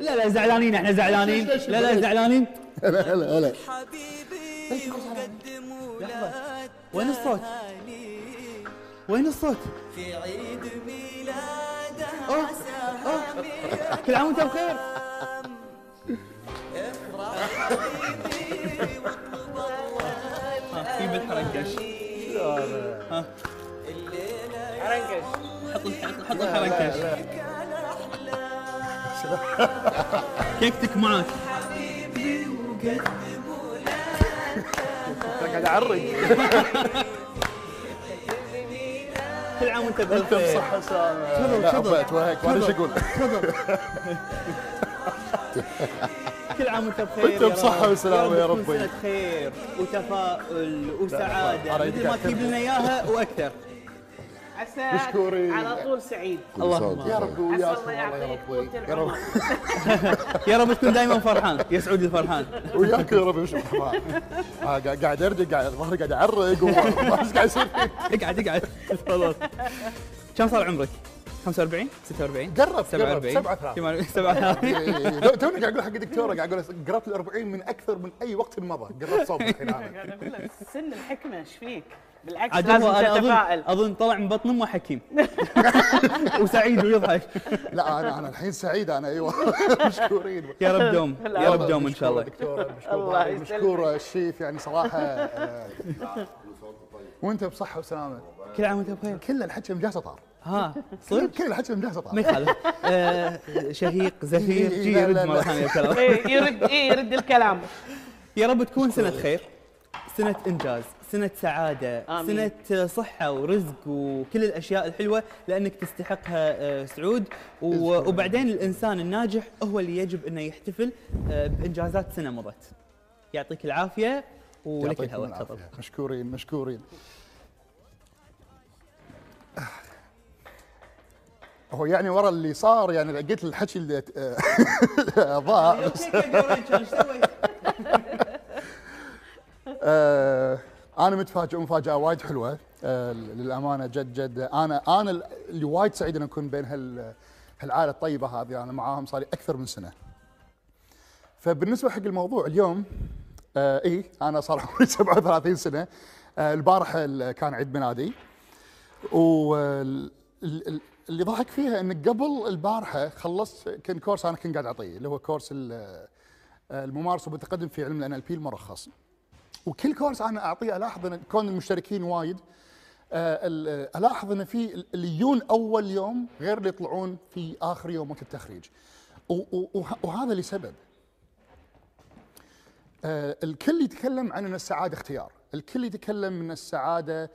لا لا زعلانين إحنا زعلانين. لا لا زعلانين. هلا هلا هلا حبيبي وقدموا وين الصوت؟ وين الصوت؟ في عيد ميلاده أوه، عسى كل عام وانت بخير. افرح حبيبي واطلب الله جيب الحرنكش ها الليلة حط الح- حط الحرنكش. كيكتك معك حبيبي وقدموا له قاعد اعرق كل عام وأنت بخير صحة لا تفضل. أبيت وهيك ما إيش أقول؟ تفضل. كل عام وأنت بخير وأنت بصحة. وسلامة يا ربي. سنة خير وتفاؤل وسعادة. مثل ما. تجيب لنا إياها وأكثر. عساك مشكورين. على طول سعيد. اللهم يا رب وياك. الله يعطيك طول يا رب العمر يا رب. تكون دائما فرحان. يا سعود الفرحان. وياك يا رب مش الرحمن؟ آه، قاعد أرجع قاعد ظهري قاعد أعرق وما إيش قاعد يصير. اقعد اقعد. تفضل كم صار عمرك؟ 45 46 قرب قرب. 47 37 37 إيه، تو- توني قاعد أقول حق الدكتورة قاعد أقول قربت ال 40 من أكثر من أي وقت مضى. قربت صوب الحين أنا قاعد أقول لك سن الحكمة إيش فيك؟ بالعكس لازم هو أنا اظن تتفائل أظن طلع من بطن امه حكيم وسعيد ويضحك. لا أنا أنا الحين سعيد أنا أيوه. مشكورين. يا رب دوم يا رب دوم إن شاء الله. دكتورة مشكور. مشكور الشيف يعني صراحة آه، وأنت بصحة وسلامة. كل عام وأنت بخير. كل الحكي مجهزه طار. ها صدق؟ كل الحكي مجهزه ما طار. يخالف. آه، شهيق زفير إيه، يرد مرة. ثانية الكلام إيه، يرد إيه يرد الكلام. يا رب تكون سنة خير. سنة إنجاز سنة سعادة آمين. سنة صحة ورزق وكل الأشياء الحلوة لأنك تستحقها آه، سعود. و- وبعدين الإنسان الناجح هو اللي يجب أنه يحتفل آه، بإنجازات سنة مضت. يعطيك العافية ولك الهواء العافية. تفضل. مشكورين مشكورين. هو يعني ورا اللي صار يعني لقيت الحكي اللي ضاع بس أنا متفاجئ مفاجأة وايد حلوة آه، للأمانة جد جد. أنا أنا اللي وايد سعيد ان أكون بين هال هالعائلة الطيبة هذه. أنا معاهم صار لي أكثر من سنة. فبالنسبة حق الموضوع اليوم آه إي أنا صار عمري 37 سنة. آه البارحه ال- كان عيد ميلادي. واللي ضحك فيها إن قبل البارحة خلصت كان كورس أنا كنت قاعد أعطيه اللي هو كورس آه، الممارسة والتقدم في علم ال بي المرخص وكل كورس أنا أعطيه ألاحظ إن كون المشتركين وايد. آه، ال- ألاحظ إن في اللي يجون أول يوم غير اللي يطلعون في آخر يوم وقت التخريج. وهذا لسبب. آه، الكل يتكلم عن إن السعادة اختيار، الكل يتكلم إن السعادة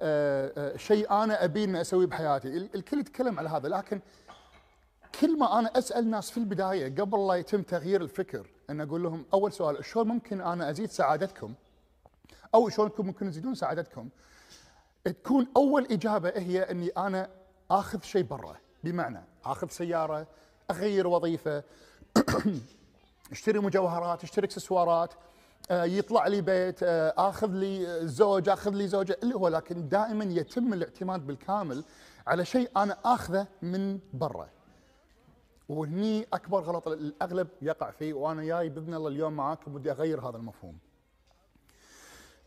آه، آه، شيء أنا أبي إني أسويه بحياتي، ال- الكل يتكلم على هذا لكن كل ما أنا أسأل ناس في البداية قبل لا يتم تغيير الفكر أن أقول لهم أول سؤال شلون ممكن أنا أزيد سعادتكم؟ أو شلون ممكن تزيدون سعادتكم؟ تكون أول إجابة هي أني أنا آخذ شيء برا بمعنى آخذ سيارة أغير وظيفة أشتري مجوهرات أشتري إكسسوارات آه، يطلع لي بيت آه، آخذ لي زوج آخذ لي زوجة اللي هو لكن دائما يتم الاعتماد بالكامل على شيء أنا آخذه من برا وهني أكبر غلط الأغلب يقع فيه وأنا جاي بإذن الله اليوم معاكم ودي أغير هذا المفهوم.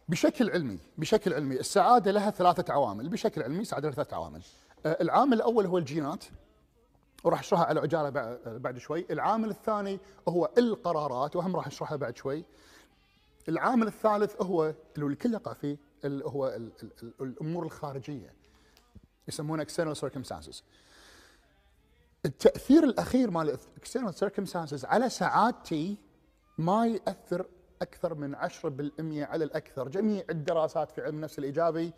بشكل علمي بشكل علمي السعادة لها ثلاثة عوامل بشكل علمي السعاده لها ثلاثة عوامل. آه، العامل الأول هو الجينات وراح أشرحها على عجالة بع- بعد شوي، العامل الثاني هو القرارات وهم راح أشرحها بعد شوي. العامل الثالث هو اللي الكل يقع فيه اللي هو ال ال ال الأمور الخارجية. يسمونه external circumstances. التأثير الأخير مال external circumstances على سعادتي ما يأثر أكثر من 10% على الأكثر، جميع الدراسات في علم النفس الإيجابي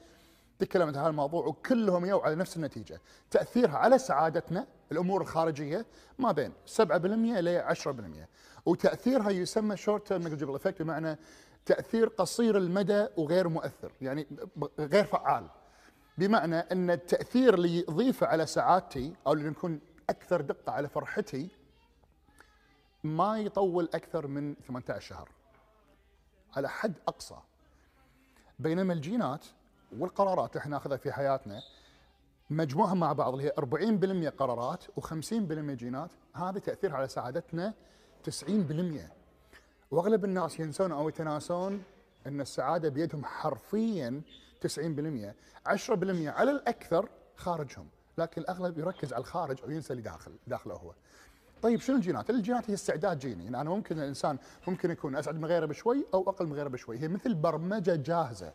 تكلمت عن هذا الموضوع وكلهم يو على نفس النتيجة، تأثيرها على سعادتنا الأمور الخارجية ما بين 7% ل 10% وتأثيرها يسمى short term negative effect بمعنى تأثير قصير المدى وغير مؤثر، يعني غير فعال. بمعنى إن التأثير اللي يضيفه على سعادتي أو اللي نكون أكثر دقة على فرحتي ما يطول أكثر من 18 شهر. على حد أقصى. بينما الجينات والقرارات اللي إحنا ناخذها في حياتنا مجموعهم مع بعض اللي هي 40% قرارات و50% جينات هذا تاثيرها على سعادتنا 90% وأغلب الناس ينسون أو يتناسون أن السعادة بيدهم حرفيا 90% 10% على الأكثر خارجهم لكن الأغلب يركز على الخارج وينسى اللي داخل داخله هو طيب شنو الجينات؟ الجينات هي استعداد جيني، يعني أنا ممكن الإنسان ممكن يكون أسعد من غيره بشوي أو أقل من غيره بشوي، هي مثل برمجة جاهزة.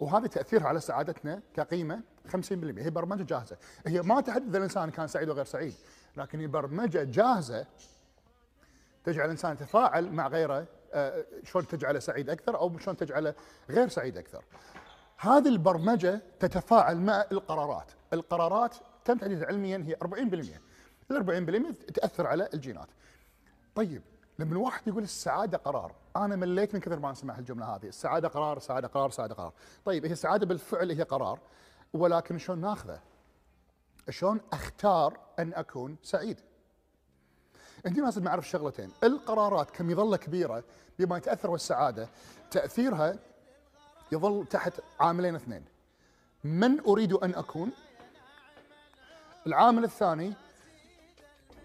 وهذا تأثيرها على سعادتنا كقيمة 50% هي برمجة جاهزة، هي ما تحدد إذا الإنسان كان سعيد وغير سعيد، لكن هي برمجة جاهزة تجعل الإنسان يتفاعل مع غيره آه، شلون تجعله سعيد أكثر أو شلون تجعله غير سعيد أكثر. هذه البرمجة تتفاعل مع القرارات، القرارات تم تحديدها علميا هي 40%. ال 40% تأثر على الجينات. طيب لما الواحد يقول السعادة قرار، أنا مليت من كثر ما أسمع الجمله هذه، السعادة قرار، السعاده قرار، السعاده قرار. طيب هي السعاده بالفعل هي قرار ولكن شلون نأخذه؟ شلون أختار أن أكون سعيد؟ انت لازم نعرف شغلتين، القرارات كمظله كبيرة بما يتأثر والسعاده تأثيرها يظل تحت عاملين اثنين. من أريد أن أكون؟ العامل الثاني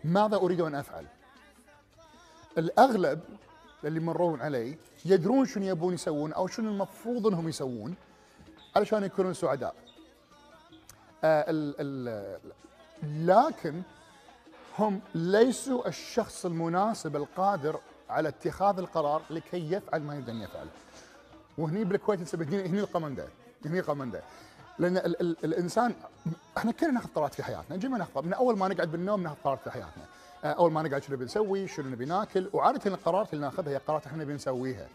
ماذا أريد أن أفعل؟ الأغلب اللي يمرون علي يدرون شنو يبون يسوون أو شنو المفروض إنهم يسوون علشان يكونون سعداء. آه ال ال لكن هم ليسوا الشخص المناسب القادر على اتخاذ القرار لكي يفعل ما يريد أن يفعل. وهني بالكويت نسميه هني القمندة. هني القمندة. لأن ال ال الانسان إحنا كلنا ناخذ قرارات في حياتنا. جميعا ناخذ من أول ما نقعد بالنوم ناخذ قرارات في حياتنا. آه، أول ما نقعد شنو بنسوي؟ شنو نبي ناكل؟ وعادة القرارات اللي ناخذها هي قرارات إحنا بنسويها.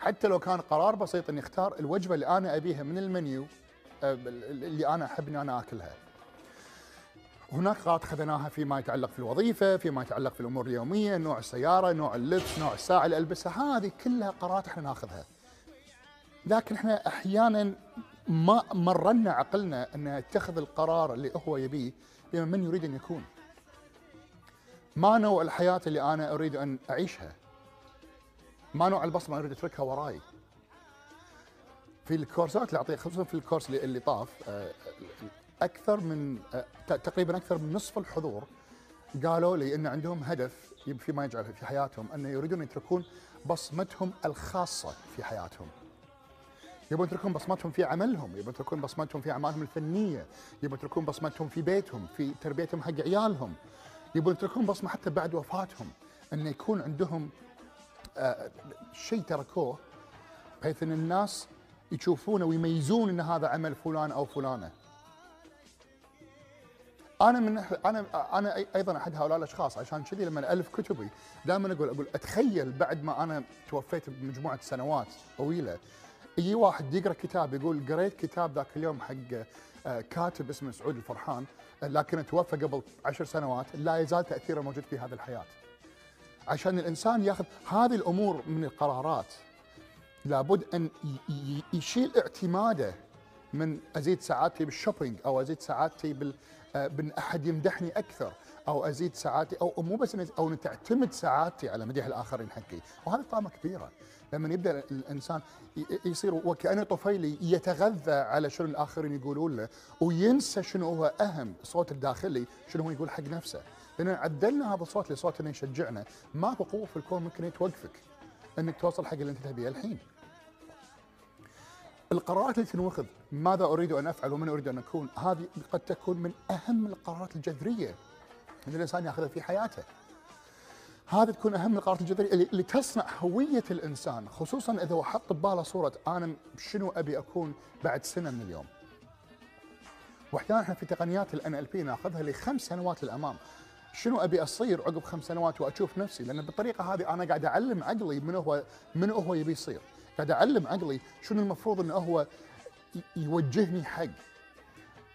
حتى لو كان قرار بسيط إني أختار الوجبة اللي أنا أبيها من المنيو آه، اللي أنا أحب إني أنا آكلها. هناك قرارات أخذناها فيما يتعلق في الوظيفة، فيما يتعلق في الأمور اليومية، نوع السيارة، نوع اللبس، نوع الساعة اللي ألبسها، هذه كلها قرارات إحنا ناخذها. لكن إحنا أحيانا ما مرنا عقلنا أن يتخذ القرار اللي هو يبيه بما من يريد أن يكون. ما نوع الحياة اللي أنا أريد أن أعيشها. ما نوع البصمة أريد أتركها وراي. في الكورسات اللي أعطيها خصوصا في الكورس اللي, طاف آه، أكثر من آه، تقريبا أكثر من نصف الحضور قالوا لي إن عندهم هدف فيما يجعل في حياتهم انه يريدون يتركون بصمتهم الخاصة في حياتهم. يبون يتركون بصمتهم في عملهم، يبون يتركون بصمتهم في أعمالهم الفنية، يبون يتركون بصمتهم في بيتهم، في تربيتهم حق عيالهم. يبون يتركون بصمة حتى بعد وفاتهم، انه يكون عندهم آه، شيء تركوه بحيث أن الناس يشوفونه ويميزون إن هذا عمل فلان أو فلانة. أنا من أنا أنا أيضا أحد هؤلاء الأشخاص عشان كذي لما ألف كتبي دائما أقول أقول أتخيل بعد ما أنا توفيت بمجموعة سنوات طويلة يجي واحد يقرأ كتاب يقول قريت كتاب ذاك اليوم حق آه، كاتب اسمه سعود الفرحان لكنه توفى قبل عشر سنوات لا يزال تأثيره موجود في هذه الحياة. عشان الإنسان ياخذ هذه الأمور من القرارات لابد أن يشيل اعتماده من أزيد سعادتي بالشوبينج أو أزيد سعادتي بال آه، بأن أحد يمدحني أكثر أو أزيد سعادتي أو مو بس أو تعتمد سعادتي على مديح الاخرين حقي وهذه طامه كبيرة. لما يبدأ الإنسان يصير وكأنه طفيلي يتغذى على شنو الآخرين يقولون له وينسى شنو هو أهم الصوت الداخلي شنو هو يقول حق نفسه. لأن عدلنا هذا الصوت لصوت إنه يشجعنا. ماكو قوه في الكون ممكن توقفك إنك توصل حق اللي أنت تبيه الحين. القرارات اللي تنوخذ ماذا أريد أن أفعل ومن أريد أن أكون؟ هذه قد تكون من أهم القرارات الجذرية. اللي الإنسان يأخذها في حياته. هذه تكون أهم القرارات الجذرية اللي, تصنع هوية الإنسان خصوصا إذا حط بباله صورة أنا شنو أبي أكون بعد سنة من اليوم. واحيانا إحنا في تقنيات الان إل بي نأخذها لخمس سنوات للأمام. شنو أبي أصير عقب خمس سنوات وأشوف نفسي؟ لأن بالطريقة هذه أنا قاعد أعلم عقلي من هو من هو يبي يصير. قاعد أعلم عقلي شنو المفروض إنه هو يوجهني حق.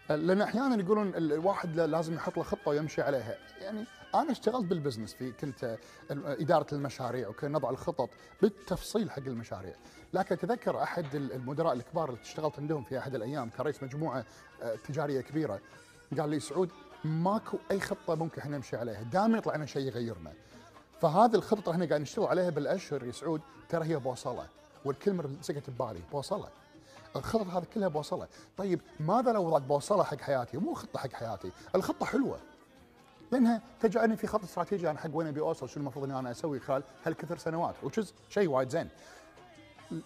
لأن أحيانا يقولون ال- الواحد لا- لازم يحط له خطة ويمشي عليها. يعني أنا اشتغلت بالبزنس في كنت إدارة المشاريع وكنا نضع الخطط بالتفصيل حق المشاريع. لكن أتذكر أحد ال- المدراء الكبار اللي اشتغلت عندهم في أحد الأيام كرئيس مجموعة آه، تجارية كبيرة قال لي سعود ماكو أي خطة ممكن إحنا نمشي عليها دائما يطلع لنا شيء يغيرنا. فهذه الخطه إحنا قاعد نشتغل عليها بالأشهر يا سعود ترى هي بوصلة. والكلمة اللي مسكت ببالي بوصلة. الخطط هذه كلها بوصلها طيب ماذا لو وضعت بوصله حق حياتي؟ مو خطة حق حياتي الخطة حلوة. لأنها تجعلني في خط استراتيجي أنا حق وين ابي أوصل؟ شنو المفروض إني أنا أسوي خلال هالكثر سنوات؟ وتشز شيء وايد زين.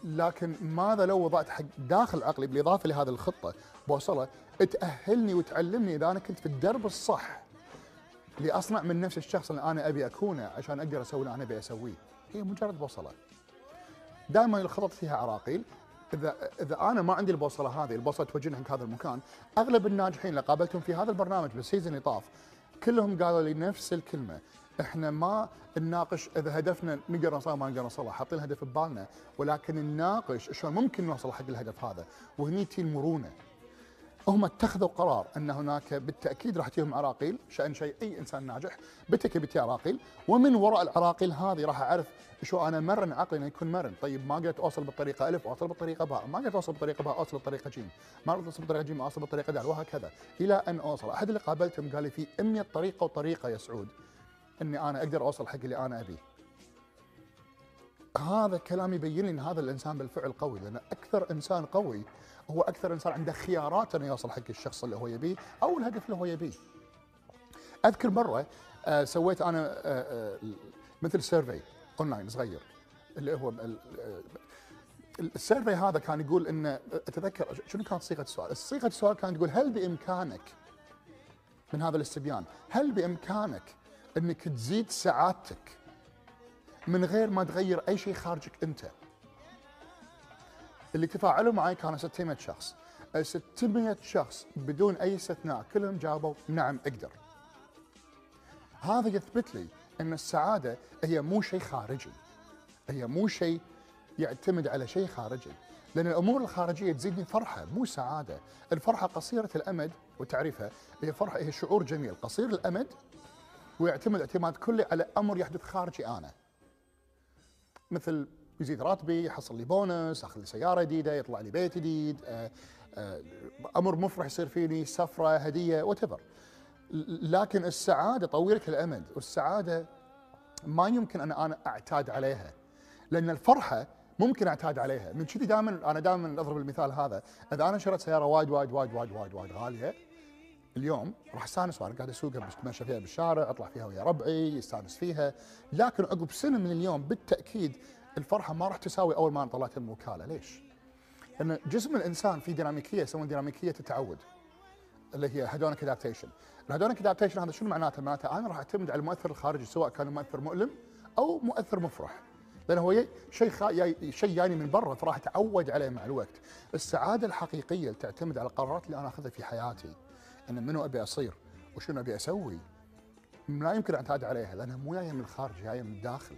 لكن ماذا لو وضعت حق داخل عقلي بالإضافة لهذه الخطة بوصلة تأهلني وتعلمني إذا أنا كنت في الدرب الصح لأصنع من نفس الشخص اللي أنا أبي أكونه عشان أقدر أسوي اللي أنا أبي أسويه. هي مجرد بوصلة. دائما الخطط فيها عراقيل. إذا إذا أنا ما عندي البوصلة هذه البوصلة توجهني حق هذا المكان أغلب الناجحين اللي قابلتهم في هذا البرنامج بال season اللي طاف كلهم قالوا لي نفس الكلمة. إحنا ما نناقش إذا هدفنا نقدر نوصل ما نقدر نوصله حاطين الهدف ببالنا ولكن نناقش شلون ممكن نوصل حق الهدف هذا؟ وهني تي المرونه هم اتخذوا قرار أن هناك بالتأكيد راح تجيهم عراقيل شأنه شأن أي إنسان ناجح بالتاكيد بتجي عراقيل. ومن وراء العراقيل هذه راح أعرف شو أنا مرن عقلي إنه يكون مرن. طيب ما قدرت أوصل بالطريقة ألف أوصل بالطريقة باء. ما قدرت أوصل بالطريقة باء أوصل بالطريقة جيم. ما قدرت أوصل بالطريقة جيم أوصل بالطريقة دال وهكذا. إلى أن أوصل. أحد اللي قابلتهم قال لي في 100 طريقة وطريقة يا سعود إني أنا أقدر أوصل حق اللي أنا أبيه. هذا كلام يبين لي إن هذا الإنسان بالفعل قوي لأن أكثر إنسان قوي هو أكثر إنسان عنده خيارات إنه يوصل حق الشخص اللي هو يبيه أو الهدف اللي هو يبيه. أذكر مرة آه، سويت أنا آه، آه، مثل survey online صغير اللي هو ال- ال survey هذا كان يقول إنه أتذكر شنو كانت صيغة السؤال؟ صيغة السؤال كانت تقول هل بإمكانك من هذا الاستبيان هل بإمكانك إنك تزيد سعادتك من غير ما تغير أي شيء خارجك أنت؟ اللي تفاعلوا معي كانوا 600 شخص. ال 600 شخص بدون أي استثناء كلهم جاوبوا نعم أقدر. هذا يثبت لي إن السعادة هي مو شيء خارجي. هي مو شيء يعتمد على شيء خارجي. لأن الأمور الخارجية تزيدني فرحة مو سعادة. الفرحة قصيرة الأمد وتعريفها هي فرحة هي شعور جميل. قصير الأمد ويعتمد اعتماد كلي على أمر يحدث خارجي أنا. مثل يزيد راتبي يحصل لي بونس أخذ لي سيارة جديدة يطلع لي بيت جديد آه، آه، أمر مفرح يصير فيني سفرة هدية وات لكن السعادة طويلة الأمد والسعادة ما يمكن أن أنا أعتاد عليها. لأن الفرحة ممكن أعتاد عليها. من كذي دائما أنا دائما أضرب المثال هذا. إذا أنا شريت سيارة وايد وايد وايد وايد وايد وايد غالية اليوم راح أستأنس وأنا قاعد أسوقها بتمشى فيها بالشارع أطلع فيها ويا ربعي يستأنس فيها. لكن عقب سنة من اليوم بالتأكيد الفرحة ما راح تساوي أول ما أنا طلعت من الوكاله ليش؟ لأن جسم الإنسان في ديناميكية يسمونها ديناميكية التعود اللي هي hedonic adaptation ال hedonic adaptation هذا شنو معناته؟ معناته أنا راح أعتمد على المؤثر الخارجي سواء كان مؤثر مؤلم أو مؤثر مفرح. لأن هو شيء خا... شيء جاني من برا فراح أتعود عليه مع الوقت. السعادة الحقيقية اللي تعتمد على القرارات اللي أنا أخذها في حياتي. إن منو أبي أصير؟ وشنو أبي أسوي؟ لا يمكن اعتاد عليها لأنها مو جاية من الخارج جاية من الداخل.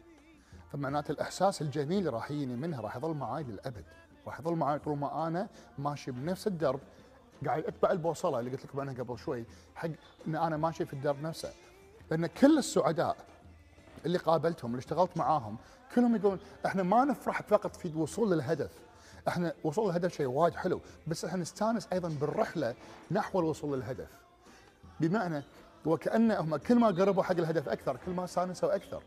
فمعناته الإحساس الجميل اللي راح يجيني منها راح يظل معاي للأبد. راح يظل معاي طول ما أنا ماشي بنفس الدرب. قاعد أتبع البوصلة اللي قلت لكم عنها قبل شوي حق إن أنا ماشي في الدرب نفسه. لأن كل السعداء اللي قابلتهم اللي اشتغلت معاهم كلهم يقولون إحنا ما نفرح فقط في الوصول للهدف. إحنا وصول للهدف شيء وايد حلو بس إحنا نستانس أيضا بالرحلة نحو الوصول للهدف. بمعنى وكأن هم كل ما قربوا حق الهدف أكثر كل ما استانسوا أكثر.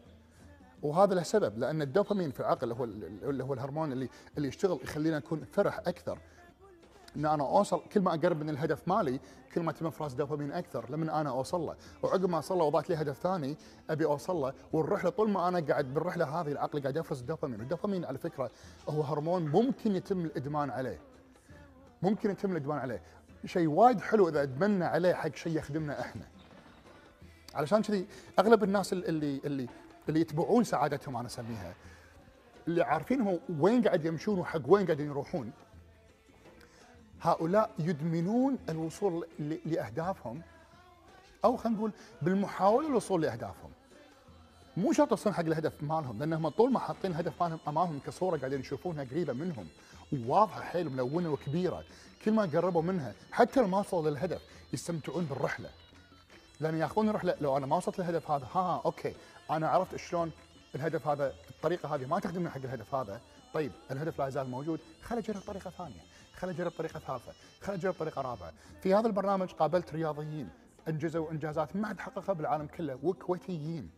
وهذا له سبب لأن الدوبامين في العقل هو اللي هو الهرمون اللي اللي يشتغل يخلينا نكون فرح أكثر. إن أنا أوصل كل ما أقرب من الهدف مالي كل ما تم افراز دوبامين أكثر لمن أنا أوصل له. وعقب ما أوصل له وضعت لي هدف ثاني أبي أوصل له. والرحله طول ما أنا قاعد بالرحلة هذه العقل قاعد يفرز الدوبامين. والدوبامين على فكرة هو هرمون ممكن يتم الإدمان عليه. ممكن يتم الإدمان عليه. شيء وايد حلو إذا ادمنا عليه حق شيء يخدمنا إحنا. علشان كذي أغلب الناس اللي اللي اللي يتبعون سعادتهم أنا أسميها. اللي عارفين هم وين قاعد يمشون وحق وين قاعدين يروحون. هؤلاء يدمنون الوصول لأهدافهم أو خلينا نقول بالمحاولة للوصول لأهدافهم. مو شرط يوصلون حق الهدف مالهم لأنهم طول ما حاطين الهدف مالهم أمامهم كصورة قاعدين يشوفونها قريبة منهم وواضحه حيل ملونة وكبيرة. كل ما قربوا منها حتى لو ما وصلوا للهدف يستمتعون بالرحلة. لأن ياخذون الرحله لو أنا ما وصلت للهدف هذا ها أوكي. أنا عرفت شلون الهدف هذا الطريقة هذه ما تخدمني حق الهدف هذا. طيب الهدف لا يزال موجود. خل اجرب طريقة ثانية. خل اجرب طريقة ثالثة. خل اجرب طريقة رابعة. في هذا البرنامج قابلت رياضيين أنجزوا إنجازات ما حد حققها بالعالم كله وكويتيين.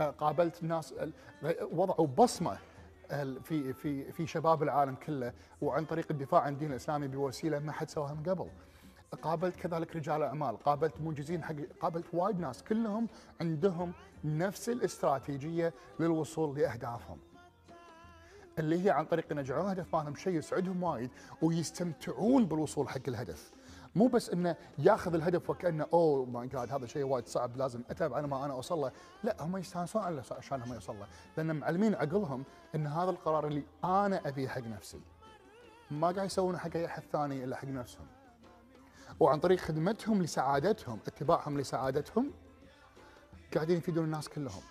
آه، قابلت ناس وضعوا بصمة في في في شباب العالم كله وعن طريق الدفاع عن الدين الإسلامي بوسيلة ما حد سواها من قبل. قابلت كذلك رجال أعمال، قابلت منجزين حق قابلت وايد ناس كلهم عندهم نفس الاستراتيجية للوصول لأهدافهم. اللي هي عن طريق ان يجعلون هدف مالهم شيء يسعدهم وايد ويستمتعون بالوصول حق الهدف. مو بس إنه ياخذ الهدف وكأنه oh my God هذا شيء وايد صعب لازم أتعب على ما أنا أوصل له، لا هم يستانسون على عشان هم يوصل له، لأن معلمين عقلهم إن هذا القرار اللي أنا أبيه حق نفسي. ما قاعد يسوونه حق أي أحد ثاني إلا حق نفسهم. وعن طريق خدمتهم لسعادتهم، اتباعهم لسعادتهم قاعدين يفيدون الناس كلهم.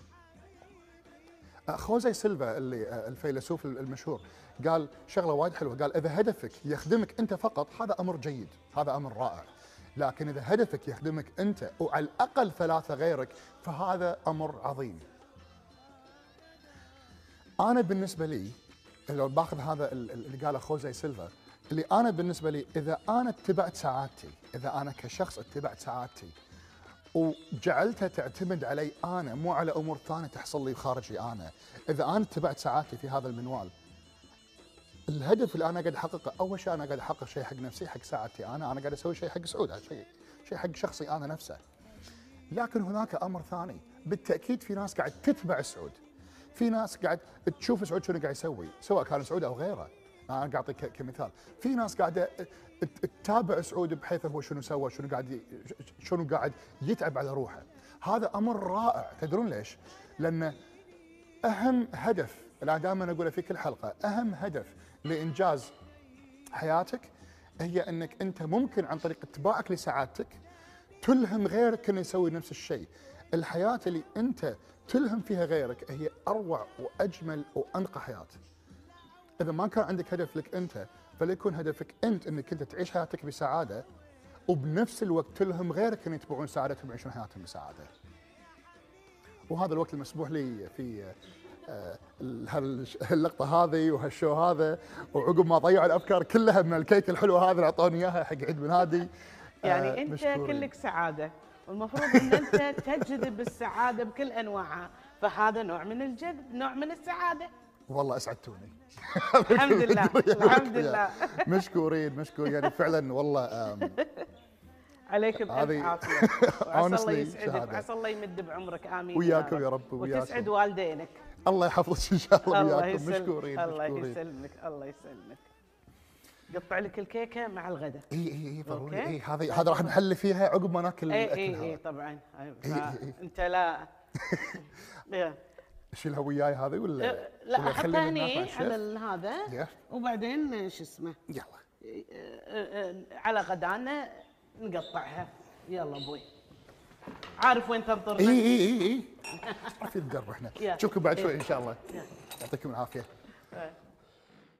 آه، خوزي سيلفا اللي آه، الفيلسوف المشهور قال شغلة وايد حلوة. قال إذا هدفك يخدمك أنت فقط هذا أمر جيد هذا أمر رائع. لكن إذا هدفك يخدمك أنت وعلى الأقل ثلاثة غيرك فهذا أمر عظيم. أنا بالنسبة لي لو باخذ هذا ال- ال- اللي قاله خوزي سيلفا اللي أنا بالنسبة لي إذا أنا اتبعت سعادتي إذا أنا كشخص اتبعت سعادتي وجعلتها تعتمد علي أنا مو على أمور ثانية تحصل لي خارجي أنا. إذا أنا اتبعت سعادتي في هذا المنوال الهدف اللي أنا قاعد أحققه أول شيء أنا قاعد أحقق شيء حق نفسي حق سعادتي أنا. أنا قاعد أسوي شيء حق سعود شيء شيء حق شخصي أنا نفسه. لكن هناك أمر ثاني. بالتأكيد في ناس قاعد تتبع سعود. في ناس قاعد تشوف سعود شنو قاعد يسوي سواء كان سعود أو غيره. أنا قاعد أعطيك كمثال في ناس قاعدة تتابع سعود بحيث هو شنو سوى شنو قاعد شنو قاعد يتعب على روحه هذا أمر رائع تدرون ليش لأن أهم هدف أنا دائما أقوله في كل حلقة أهم هدف لإنجاز حياتك هي أنك أنت ممكن عن طريق اتباعك لسعادتك تلهم غيرك إنه يسوي نفس الشيء. الحياة اللي أنت تلهم فيها غيرك هي أروع وأجمل وأنقى حياة. إذا ما كان عندك هدف لك أنت فليكن هدفك أنت إنك انت تعيش حياتك بسعادة وبنفس الوقت تلهم غيرك إن يتبعون سعادتهم ويعيشون حياتهم بسعادة. وهذا الوقت المسموح لي في آه، هال- اللقطه هذه وهالشو هذا وعقب ما ضيعوا الأفكار كلها من الكيك الحلوة هذه اللي أعطوني إياها حق عيد ميلادي آه، يعني أنت مشكورين. كلك سعادة والمفروض إن أنت تجذب السعادة بكل أنواعها فهذا نوع من الجذب نوع من السعادة والله أسعدتوني. الحمد لله. الحمد لله. مشكورين مشكورين. يعني فعلا والله عليك بألف هذه عافية. وعسى الله يسعدك. وعسى الله يمد بعمرك. آمين وياكم يا رب، وياكم. وتسعد والدينك. الله يحفظك إن شاء الله وياكم. مشكورين الله يسلمك الله يسلمك. قطع لك الكيكة مع الغداء. إي إي إي ضروري. إي هذه هذا راح نحل فيها عقب ما ناكل إي إي إي طبعا. إي. أنت لا. يا. اشيلها وياي هذه ولا لا ولا احطها هني؟ على هذا. وبعدين شو اسمه يلا على غدانا نقطعها يلا أبوي عارف وين إي تنطرنا إي إي إي في الدرب إحنا. نشوفكم بعد شوي. إن شاء الله. يعطيكم العافية آه.